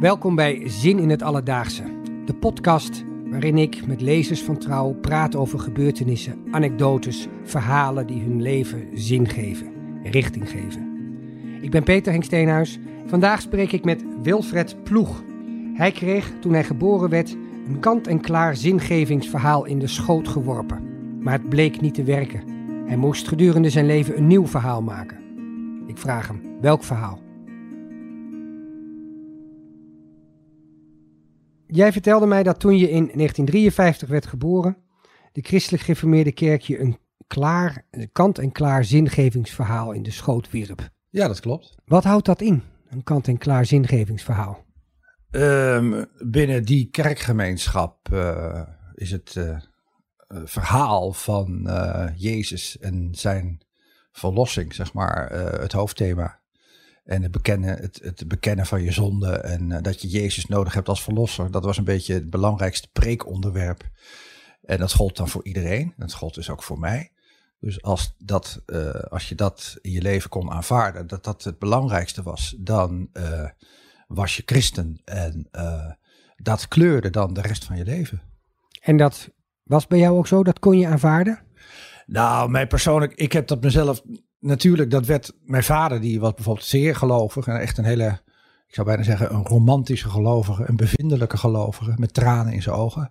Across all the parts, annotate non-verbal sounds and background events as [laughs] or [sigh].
Welkom bij Zin in het Alledaagse, de podcast waarin ik met lezers van Trouw praat over gebeurtenissen, anekdotes, verhalen die hun leven zin geven, richting geven. Ik ben Peter Henk Steenhuis. Vandaag spreek ik met Wilfred Ploeg. Hij kreeg toen hij geboren werd een kant-en-klaar zingevingsverhaal in de schoot geworpen. Maar het bleek niet te werken. Hij moest gedurende zijn leven een nieuw verhaal maken. Ik vraag hem, welk verhaal? Jij vertelde mij dat toen je in 1953 werd geboren, de christelijk gereformeerde kerk je een klaar, kant-en-klaar zingevingsverhaal in de schoot wierp. Ja, dat klopt. Wat houdt dat in, een kant-en-klaar zingevingsverhaal? Um, binnen die kerkgemeenschap uh, is het uh, verhaal van uh, Jezus en zijn verlossing, zeg maar, het hoofdthema. En het bekennen, het, het bekennen van je zonde en dat je Jezus nodig hebt als verlosser. Dat was een beetje het belangrijkste preekonderwerp. En dat gold dan voor iedereen. Dat gold dus ook voor mij. Dus als, dat, als je dat in je leven kon aanvaarden, dat dat het belangrijkste was, dan was je christen. En dat kleurde dan de rest van je leven. En dat was bij jou ook zo? Dat kon je aanvaarden? Nou, mij persoonlijk, ik heb dat mezelf natuurlijk, dat werd mijn vader, die was bijvoorbeeld zeer gelovig en echt een hele, ik zou bijna zeggen, een romantische gelovige, een bevindelijke gelovige met tranen in zijn ogen.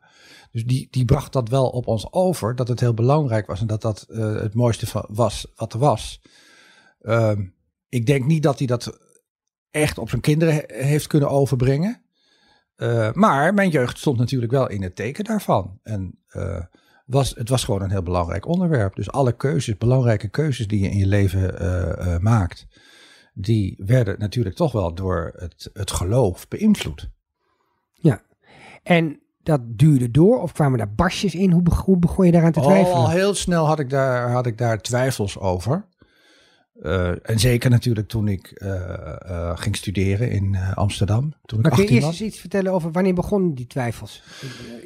Dus die, die bracht dat wel op ons over, dat het heel belangrijk was en dat dat uh, het mooiste van was wat er was. Uh, ik denk niet dat hij dat echt op zijn kinderen heeft kunnen overbrengen. Uh, maar mijn jeugd stond natuurlijk wel in het teken daarvan. En uh, was, het was gewoon een heel belangrijk onderwerp. Dus alle keuzes, belangrijke keuzes die je in je leven uh, maakt, die werden natuurlijk toch wel door het, het geloof beïnvloed. Ja, en dat duurde door of kwamen daar barstjes in? Hoe, hoe begon je daaraan te twijfelen? Al heel snel had ik daar, had ik daar twijfels over. Uh, en zeker natuurlijk toen ik uh, uh, ging studeren in Amsterdam. Toen maar ik kun je eerst eens iets vertellen over wanneer begonnen die twijfels?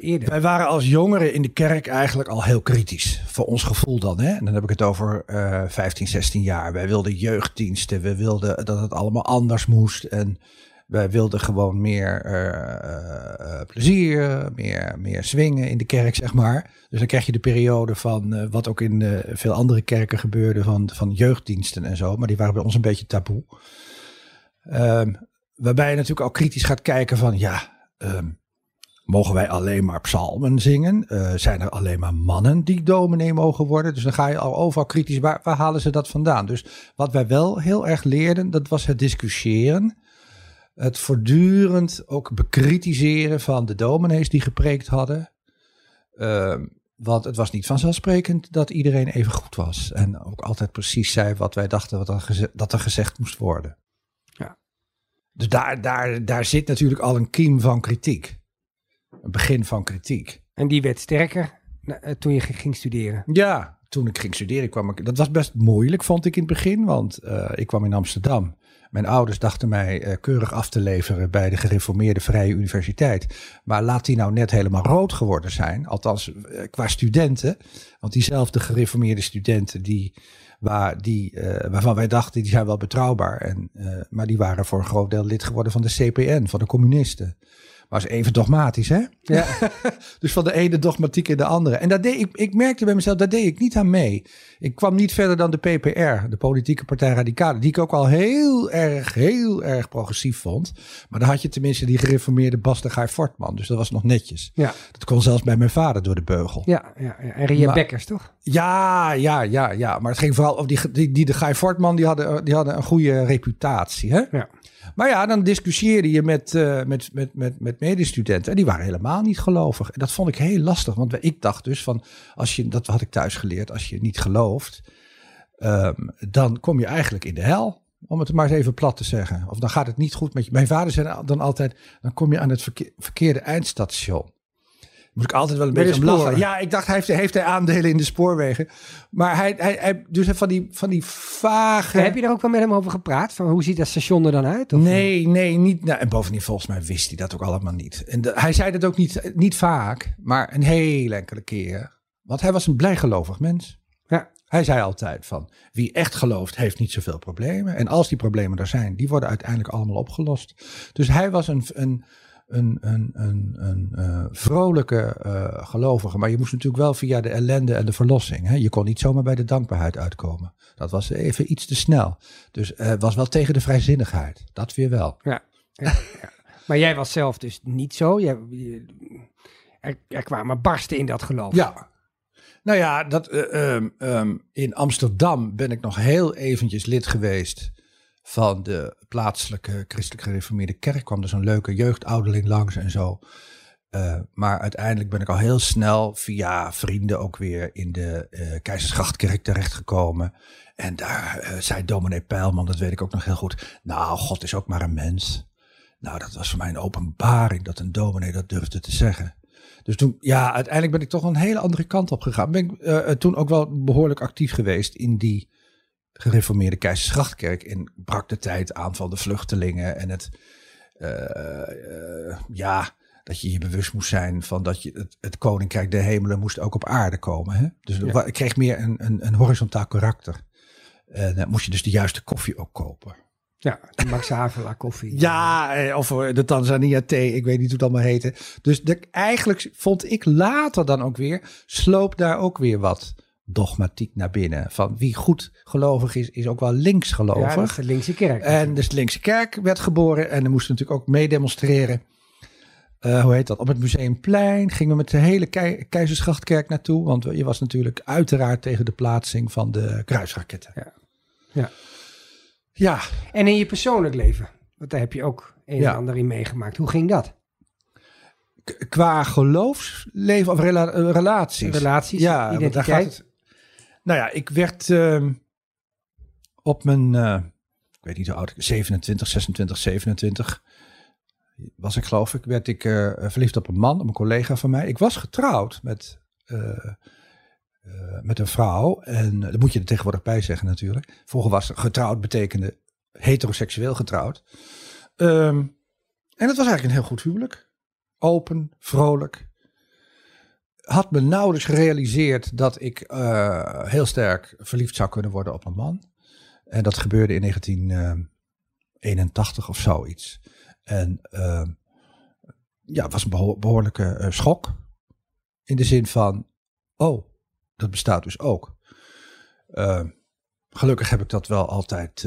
Eerder. Wij waren als jongeren in de kerk eigenlijk al heel kritisch. Voor ons gevoel dan. Hè? En dan heb ik het over 15, 16 jaar. Wij wilden jeugddiensten. We wilden dat het allemaal anders moest. En wij wilden gewoon meer uh, uh, plezier, meer, meer swingen in de kerk, zeg maar. Dus dan krijg je de periode van wat ook in veel andere kerken gebeurde, van, van jeugddiensten en zo. Maar die waren bij ons een beetje taboe. Um, waarbij je natuurlijk ook kritisch gaat kijken van, ja, um, mogen wij alleen maar psalmen zingen? zijn er alleen maar mannen die dominee mogen worden? Dus dan ga je al overal kritisch, waar, waar halen ze dat vandaan? Dus wat wij wel heel erg leerden, dat was het discussiëren het voortdurend ook bekritiseren van de dominees die gepreekt hadden. Uh, want het was niet vanzelfsprekend dat iedereen even goed was. En ook altijd precies zei wat wij dachten wat er dat er gezegd moest worden. Ja. Dus daar, daar, daar zit natuurlijk al een kiem van kritiek. Een begin van kritiek. En die werd sterker eh, toen je ging studeren? Ja, toen ik ging studeren kwam ik... Dat was best moeilijk, vond ik in het begin. Want uh, ik kwam in Amsterdam. Mijn ouders dachten mij uh, keurig af te leveren bij de gereformeerde Vrije Universiteit. Maar laat die nou net helemaal rood geworden zijn. Althans, uh, qua studenten. Want diezelfde gereformeerde studenten die, waar, die, uh, waarvan wij dachten, die zijn wel betrouwbaar. En, maar die waren voor een groot deel lid geworden van de CPN, van de communisten. Is even dogmatisch, hè? Ja. [laughs] dus van de ene dogmatiek in de andere. En dat deed ik, ik merkte bij mezelf, daar deed ik niet aan mee. Ik kwam niet verder dan de PPR, de Politieke Partij Radicale, die ik ook al heel erg, heel erg progressief vond. Maar dan had je tenminste die gereformeerde Bas de Gaai Fortman, dus dat was nog netjes. Ja. Dat kon zelfs bij mijn vader door de beugel. Ja, ja, ja. en Ria Bekkers, toch? Ja, ja, ja, ja. Maar het ging vooral over die, die, die de Fortman, die hadden, die hadden een goede reputatie, hè? Ja. Maar ja, dan discussieerde je met, uh, met, met, met, met medestudenten. En die waren helemaal niet gelovig. En dat vond ik heel lastig. Want ik dacht dus van, als je, dat had ik thuis geleerd, als je niet gelooft, um, dan kom je eigenlijk in de hel. Om het maar eens even plat te zeggen. Of dan gaat het niet goed met je. Mijn vader zei dan altijd, dan kom je aan het verkeerde eindstation moet ik altijd wel een beetje om lachen. Ja, ik dacht, hij heeft, heeft hij aandelen in de spoorwegen. Maar hij, hij, hij dus van die, van die vage... heb je daar ook wel met hem over gepraat? Van hoe ziet dat station er dan uit? Of? Nee, nee, niet. Nou, en bovendien, volgens mij wist hij dat ook allemaal niet. En de, hij zei dat ook niet, niet vaak, maar een heel enkele keer. Want hij was een blijgelovig mens. Ja. Hij zei altijd van wie echt gelooft heeft niet zoveel problemen. En als die problemen er zijn, die worden uiteindelijk allemaal opgelost. Dus hij was een, een, een, een, een, een uh, vrolijke uh, gelovige. Maar je moest natuurlijk wel via de ellende en de verlossing. Hè? Je kon niet zomaar bij de dankbaarheid uitkomen. Dat was even iets te snel. Dus het uh, was wel tegen de vrijzinnigheid. Dat weer wel. Ja, ja, ja. Maar jij was zelf dus niet zo. Jij, er, er kwamen barsten in dat geloof. Ja, nou ja, dat, um, um, in Amsterdam ben ik nog heel eventjes lid geweest van de plaatselijke christelijk gereformeerde kerk. Kwam er zo'n leuke jeugdouderling langs en zo. Uh, maar uiteindelijk ben ik al heel snel via vrienden ook weer in de uh, Keizersgrachtkerk terechtgekomen. En daar uh, zei dominee Peilman, dat weet ik ook nog heel goed. Nou, God is ook maar een mens. Nou, dat was voor mij een openbaring dat een dominee dat durfde te zeggen. Dus toen, ja, uiteindelijk ben ik toch een hele andere kant op gegaan. Ben ik toen ook wel behoorlijk actief geweest in die gereformeerde Keizersgrachtkerk. En brak de tijd aan van de vluchtelingen en het, uh, uh, ja, dat je je bewust moest zijn van dat je het, het koninkrijk der hemelen moest ook op aarde komen. Hè? Dus ja. ik kreeg meer een, een, een horizontaal karakter. En dan moest je dus de juiste koffie ook kopen. Ja, de Max Havelaar koffie. [laughs] ja, of de Tanzania thee, ik weet niet hoe het allemaal heette. Dus de, eigenlijk vond ik later dan ook weer, sloop daar ook weer wat dogmatiek naar binnen. Van wie goed gelovig is, is ook wel linksgelovig. Ja, dat is de linkse kerk. En dus de linkse kerk werd geboren en er moesten natuurlijk ook meedemonstreren. Uh, hoe heet dat? Op het Museumplein gingen we met de hele Ke Keizersgrachtkerk naartoe. Want je was natuurlijk uiteraard tegen de plaatsing van de kruisraketten. Ja. ja. Ja. En in je persoonlijk leven, want daar heb je ook een ja. en ander in meegemaakt. Hoe ging dat? K qua geloofsleven of rela relaties? Relaties, ja, identiteit. Daar gaat het, nou ja, ik werd uh, op mijn, uh, ik weet niet hoe oud ik 27, 26, 27 was ik geloof ik, werd ik uh, verliefd op een man, op een collega van mij. Ik was getrouwd met uh, met een vrouw. En dat moet je er tegenwoordig bij zeggen natuurlijk. Vroeger was getrouwd betekende heteroseksueel getrouwd. Um, en het was eigenlijk een heel goed huwelijk. Open, vrolijk. Had me nauwelijks gerealiseerd dat ik uh, heel sterk verliefd zou kunnen worden op een man. En dat gebeurde in 1981 of zoiets. En ehm, ja, het was een beho behoorlijke schok. In de zin van, oh, dat bestaat dus ook. Uh, gelukkig heb ik dat wel altijd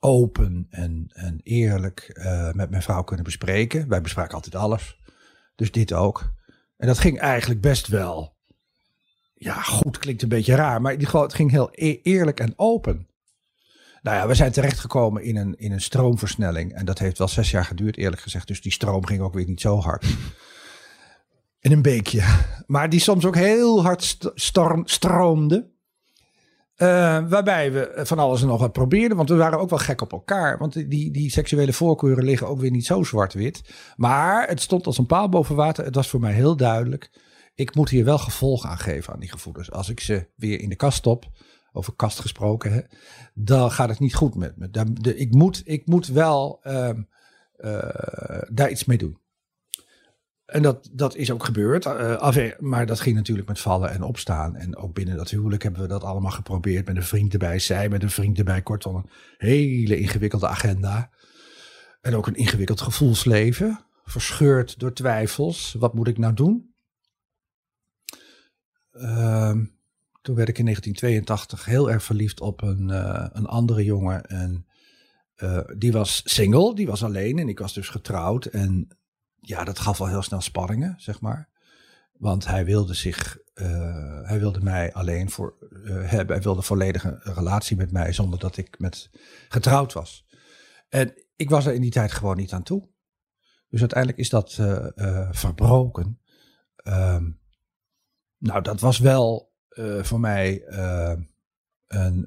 open en, en eerlijk met mijn vrouw kunnen bespreken. Wij bespraken altijd alles. Dus dit ook. En dat ging eigenlijk best wel. Ja, goed klinkt een beetje raar, maar het ging heel e eerlijk en open. Nou ja, we zijn terechtgekomen in een, in een stroomversnelling. En dat heeft wel zes jaar geduurd, eerlijk gezegd. Dus die stroom ging ook weer niet zo hard. In een beekje. Maar die soms ook heel hard storm, stroomde. Uh, waarbij we van alles en nog wat probeerden. Want we waren ook wel gek op elkaar. Want die, die seksuele voorkeuren liggen ook weer niet zo zwart-wit. Maar het stond als een paal boven water. Het was voor mij heel duidelijk. Ik moet hier wel gevolg aan geven aan die gevoelens. Als ik ze weer in de kast stop. Over kast gesproken. Hè, dan gaat het niet goed met me. Ik, moet, ik moet wel um, uh, daar iets mee doen. En dat, dat is ook gebeurd. Uh, maar dat ging natuurlijk met vallen en opstaan. En ook binnen dat huwelijk hebben we dat allemaal geprobeerd. Met een vriend erbij, zij met een vriend erbij. Kortom, een hele ingewikkelde agenda. En ook een ingewikkeld gevoelsleven. Verscheurd door twijfels. Wat moet ik nou doen? Uh, toen werd ik in 1982 heel erg verliefd op een, uh, een andere jongen. En uh, die was single, die was alleen. En ik was dus getrouwd. En ja, dat gaf al heel snel spanningen, zeg maar. Want hij wilde zich, uh, hij wilde mij alleen voor uh, hebben. Hij wilde volledige relatie met mij zonder dat ik met getrouwd was. En ik was er in die tijd gewoon niet aan toe. Dus uiteindelijk is dat uh, verbroken. Um, nou, dat was wel voor mij een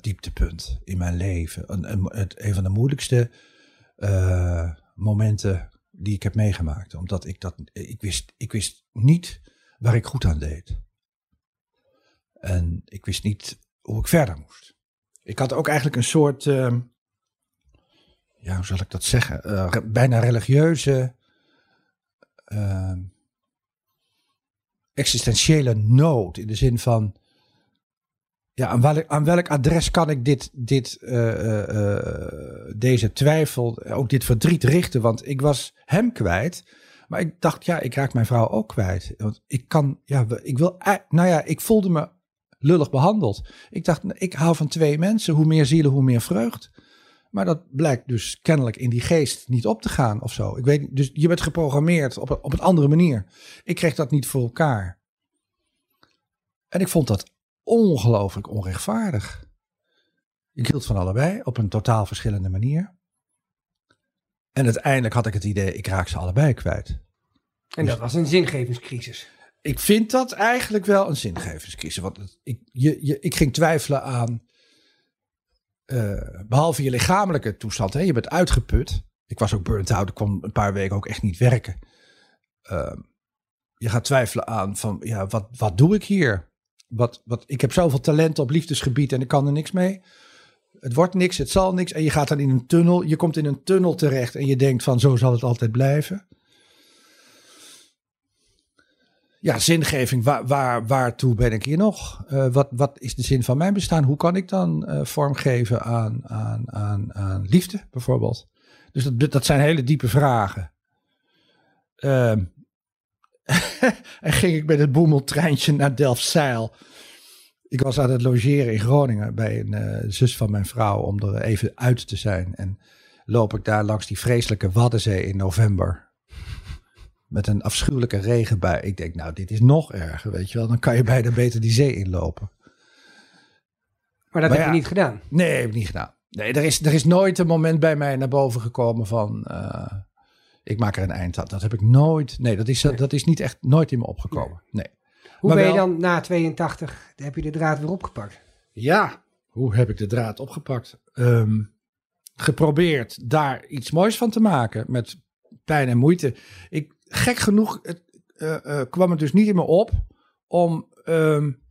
dieptepunt in mijn leven. Een, een, een van de moeilijkste momenten die ik heb meegemaakt. Omdat ik dat, ik wist, ik wist niet waar ik goed aan deed. En ik wist niet hoe ik verder moest. Ik had ook eigenlijk een soort, uh, ja, hoe zal ik dat zeggen, uh, bijna religieuze, uh, existentiële nood. In de zin van, ja, aan, welk, aan welk adres kan ik dit, dit, uh, uh, deze twijfel, ook dit verdriet richten? Want ik was hem kwijt. Maar ik dacht, ja, ik raak mijn vrouw ook kwijt. Want ik kan, ja, ik wil, nou ja, ik voelde me lullig behandeld. Ik dacht, ik hou van twee mensen. Hoe meer zielen, hoe meer vreugd. Maar dat blijkt dus kennelijk in die geest niet op te gaan of zo. Ik weet, dus je bent geprogrammeerd op, op een andere manier. Ik kreeg dat niet voor elkaar. En ik vond dat ongelooflijk onrechtvaardig. Ik hield van allebei op een totaal verschillende manier. En uiteindelijk had ik het idee, ik raak ze allebei kwijt. En dat dus was een zingevingscrisis. Ik vind dat eigenlijk wel een zingevingscrisis. Want ik, je, je, ik ging twijfelen aan, uh, behalve je lichamelijke toestand, hè, je bent uitgeput. Ik was ook burnt out, ik kon een paar weken ook echt niet werken. Uh, je gaat twijfelen aan van, ja, wat, wat doe ik hier? Wat, wat, ik heb zoveel talent op liefdesgebied en ik kan er niks mee. Het wordt niks, het zal niks. En je gaat dan in een tunnel. Je komt in een tunnel terecht en je denkt van zo zal het altijd blijven. Ja, zingeving. Waar, waar, waartoe ben ik hier nog? Uh, wat, wat is de zin van mijn bestaan? Hoe kan ik dan uh, vormgeven aan, aan, aan, aan liefde bijvoorbeeld? Dus dat, dat zijn hele diepe vragen. Uh, [laughs] en ging ik met het boemeltreintje naar Delfzijl. Ik was aan het logeren in Groningen bij een uh, zus van mijn vrouw om er even uit te zijn. En loop ik daar langs die vreselijke Waddenzee in november. Met een afschuwelijke regenbui. Ik denk, nou, dit is nog erger, weet je wel. Dan kan je bijna beter die zee inlopen. Maar dat heb je niet gedaan? Nee, heb ik niet gedaan. Nee, er is, er is nooit een moment bij mij naar boven gekomen van... Uh, ik maak er een eind aan. Dat heb ik nooit. Nee, dat is, dat is niet echt nooit in me opgekomen. Nee. Hoe ben je dan na 82, heb je de draad weer opgepakt? Ja, hoe heb ik de draad opgepakt? Um, geprobeerd daar iets moois van te maken met pijn en moeite. Ik, gek genoeg het, uh, uh, kwam het dus niet in me op om um,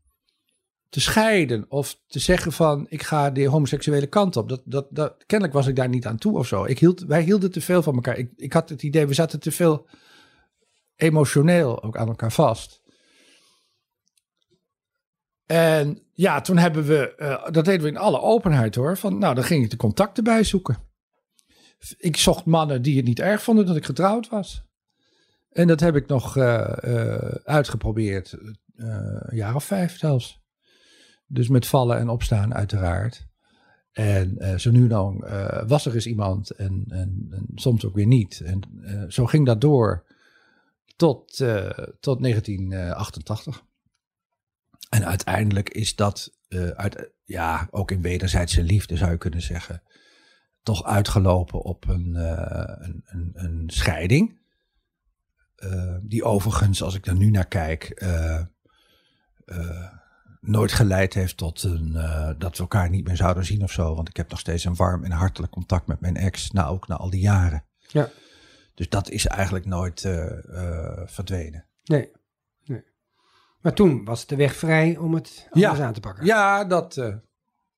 te scheiden of te zeggen van ik ga de homoseksuele kant op. Dat, dat, dat, kennelijk was ik daar niet aan toe of zo. Ik hield, wij hielden te veel van elkaar. Ik, ik had het idee, we zaten te veel emotioneel ook aan elkaar vast. En ja, toen hebben we, uh, dat deden we in alle openheid hoor, van nou dan ging ik de contacten bijzoeken. Ik zocht mannen die het niet erg vonden dat ik getrouwd was. En dat heb ik nog uh, uh, uitgeprobeerd, een jaar of vijf zelfs. Dus met vallen en opstaan uiteraard. En uh, zo nu dan uh, was er eens iemand en, en, soms ook weer niet. En uh, zo ging dat door tot, tot 1988. En uiteindelijk is dat, uit, ja, ook in wederzijdse liefde zou je kunnen zeggen, toch uitgelopen op een, een, een, een, scheiding. die overigens, als ik er nu naar kijk, nooit geleid heeft tot een, uh, dat we elkaar niet meer zouden zien of zo. Want ik heb nog steeds een warm en hartelijk contact met mijn ex, nou ook na al die jaren. Ja. Dus dat is eigenlijk nooit uh, uh, verdwenen. Nee. nee. Maar toen was de weg vrij om het anders ja. aan te pakken. Ja, dat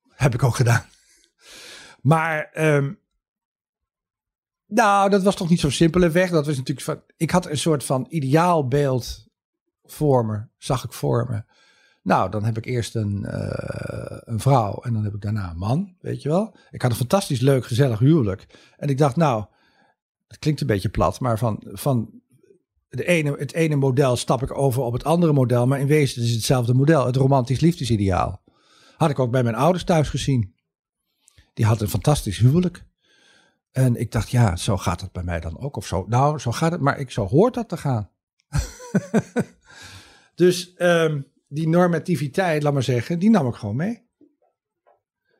heb ik ook gedaan. Maar um, nou, dat was toch niet zo'n simpele weg. Dat was natuurlijk van, ik had een soort van ideaalbeeld voor me, zag ik voor me nou, dan heb ik eerst een, uh, een vrouw en dan heb ik daarna een man, weet je wel. Ik had een fantastisch leuk, gezellig huwelijk. En ik dacht, nou, het klinkt een beetje plat, maar van, van de ene, het ene model stap ik over op het andere model. Maar in wezen is het hetzelfde model, het romantisch liefdesideaal. Had ik ook bij mijn ouders thuis gezien. Die had een fantastisch huwelijk. En ik dacht, ja, zo gaat het bij mij dan ook of zo. Nou, zo gaat het, maar ik, zo hoort dat te gaan. [laughs] dus um, die normativiteit, laat maar zeggen, die nam ik gewoon mee.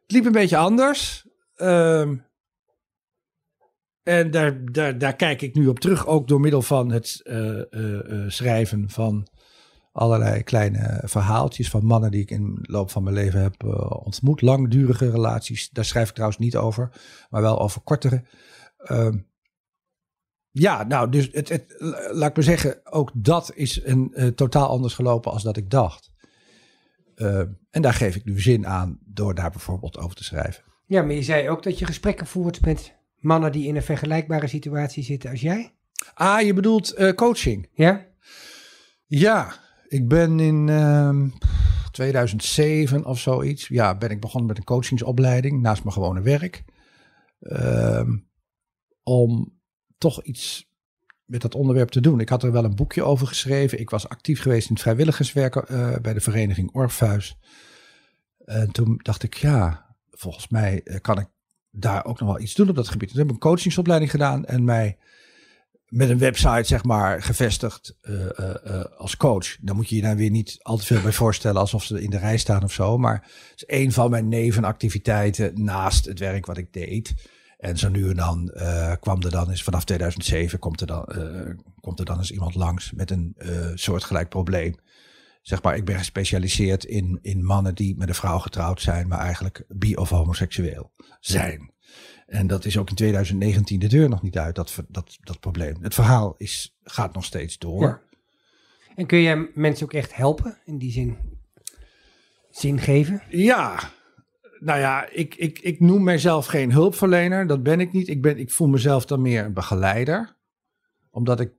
Het liep een beetje anders. Um, en daar, daar, daar kijk ik nu op terug, ook door middel van het uh, uh, uh, schrijven van allerlei kleine verhaaltjes van mannen die ik in de loop van mijn leven heb ontmoet. Langdurige relaties, daar schrijf ik trouwens niet over, maar wel over kortere. Um, ja, nou, dus het, het, laat ik maar zeggen, ook dat is een uh, totaal anders gelopen als dat ik dacht. Uh, en daar geef ik nu zin aan door daar bijvoorbeeld over te schrijven. Ja, maar je zei ook dat je gesprekken voert met mannen die in een vergelijkbare situatie zitten als jij. Ah, je bedoelt uh, coaching? Ja. Ja, ik ben in 2007 of zoiets. Ja, ben ik begonnen met een coachingsopleiding naast mijn gewone werk. Ehm, om toch iets met dat onderwerp te doen. Ik had er wel een boekje over geschreven. Ik was actief geweest in het vrijwilligerswerk uh, bij de vereniging Orpheus. En toen dacht ik, ja, volgens mij eh, kan ik daar ook nog wel iets doen op dat gebied. Toen heb ik een coachingsopleiding gedaan en mij met een website, zeg maar, gevestigd uh, als coach. Dan moet je je daar weer niet al te veel bij voorstellen alsof ze in de rij staan of zo. Maar het is een van mijn nevenactiviteiten naast het werk wat ik deed. En zo nu en dan kwam er dan eens, vanaf 2007 komt er dan, komt er dan eens iemand langs met een soortgelijk probleem. Zeg maar, ik ben gespecialiseerd in, in mannen die met een vrouw getrouwd zijn, maar eigenlijk bi- of homoseksueel zijn. En dat is ook in 2019 de deur nog niet uit, dat, dat, dat probleem. Het verhaal is, gaat nog steeds door. Ja. En kun je mensen ook echt helpen, in die zin zin geven? Ja, nou ja, ik, ik, ik noem mijzelf geen hulpverlener, dat ben ik niet. Ik, ben, ik voel mezelf dan meer een begeleider, omdat ik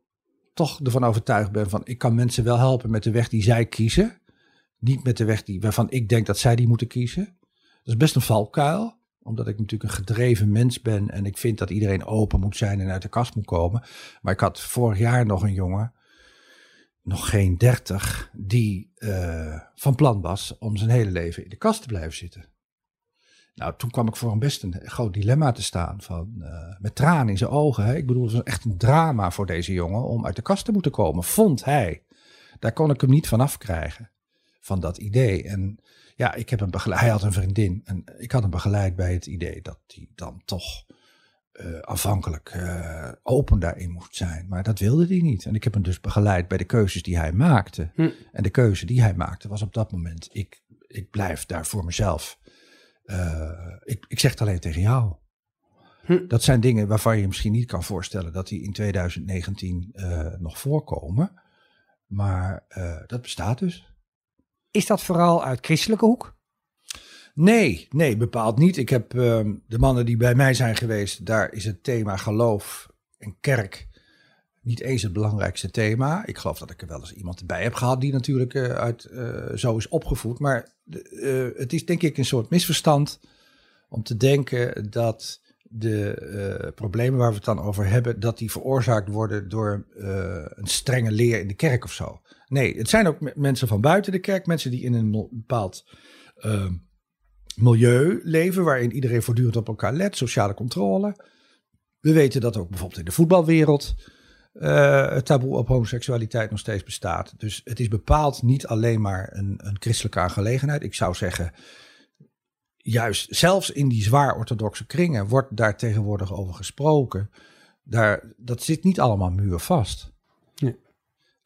toch ervan overtuigd ben van ik kan mensen wel helpen met de weg die zij kiezen. Niet met de weg die, waarvan ik denk dat zij die moeten kiezen. Dat is best een valkuil omdat ik natuurlijk een gedreven mens ben en ik vind dat iedereen open moet zijn en uit de kast moet komen. Maar ik had vorig jaar nog een jongen, nog geen dertig, die uh, van plan was om zijn hele leven in de kast te blijven zitten. Nou, toen kwam ik voor een best een groot dilemma te staan. Van, uh, met tranen in zijn ogen. Hè. Ik bedoel, het was echt een drama voor deze jongen om uit de kast te moeten komen. Vond hij. Daar kon ik hem niet van afkrijgen. Van dat idee. En ja, ik heb hem begeleid. Hij had een vriendin. En ik had hem begeleid bij het idee dat hij dan toch uh, afhankelijk uh, open daarin moest zijn. Maar dat wilde hij niet. En ik heb hem dus begeleid bij de keuzes die hij maakte. Hm. En de keuze die hij maakte was op dat moment: ik, ik blijf daar voor mezelf. Uh, ik, ik zeg het alleen tegen jou. Hm. Dat zijn dingen waarvan je, je misschien niet kan voorstellen dat die in 2019 nog voorkomen. Maar dat bestaat dus. Is dat vooral uit christelijke hoek? Nee, nee, bepaald niet. Ik heb uh, de mannen die bij mij zijn geweest, daar is het thema geloof en kerk niet eens het belangrijkste thema. Ik geloof dat ik er wel eens iemand erbij heb gehad die natuurlijk uh, uit, uh, zo is opgevoed. Maar uh, het is denk ik een soort misverstand om te denken dat de problemen waar we het dan over hebben, dat die veroorzaakt worden door een strenge leer in de kerk of zo. Nee, het zijn ook mensen van buiten de kerk, mensen die in een bepaald uh, milieu leven, waarin iedereen voortdurend op elkaar let, sociale controle. We weten dat ook bijvoorbeeld in de voetbalwereld uh, het taboe op homoseksualiteit nog steeds bestaat. Dus het is bepaald niet alleen maar een, een christelijke aangelegenheid. Ik zou zeggen, juist zelfs in die zwaar orthodoxe kringen wordt daar tegenwoordig over gesproken. Daar, dat zit niet allemaal muurvast.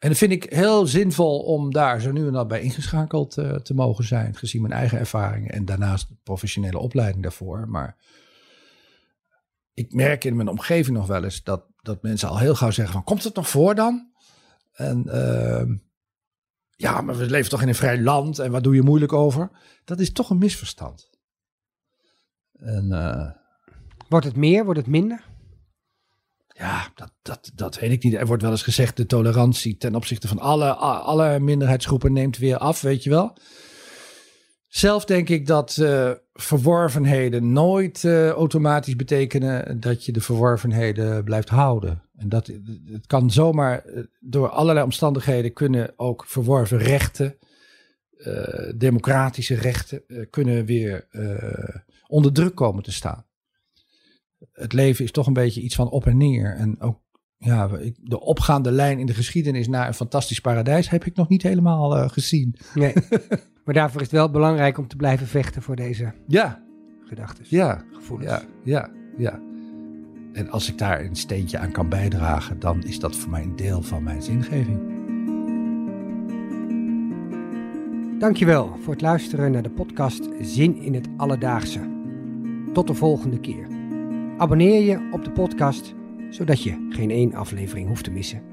En dat vind ik heel zinvol om daar zo nu en dan bij ingeschakeld uh, te mogen zijn, gezien mijn eigen ervaringen en daarnaast de professionele opleiding daarvoor. Maar ik merk in mijn omgeving nog wel eens dat, dat mensen al heel gauw zeggen van, komt het nog voor dan? En uh, ja, maar we leven toch in een vrij land en wat doe je moeilijk over? Dat is toch een misverstand. En, uh, wordt het meer, wordt het minder? Ja, dat, dat, dat weet ik niet. Er wordt wel eens gezegd, de tolerantie ten opzichte van alle, alle minderheidsgroepen neemt weer af, weet je wel. Zelf denk ik dat uh, verworvenheden nooit uh, automatisch betekenen dat je de verworvenheden blijft houden. En dat het kan zomaar uh, door allerlei omstandigheden kunnen ook verworven rechten, democratische rechten, kunnen weer onder druk komen te staan het leven is toch een beetje iets van op en neer. En ook ja, de opgaande lijn in de geschiedenis naar een fantastisch paradijs heb ik nog niet helemaal uh, gezien. Nee. [laughs] maar daarvoor is het wel belangrijk om te blijven vechten voor deze ja. gedachten. Ja. Gevoelens. Ja, ja, ja. En als ik daar een steentje aan kan bijdragen, dan is dat voor mij een deel van mijn zingeving. Dankjewel voor het luisteren naar de podcast Zin in het Alledaagse. Tot de volgende keer. Abonneer je op de podcast, zodat je geen één aflevering hoeft te missen.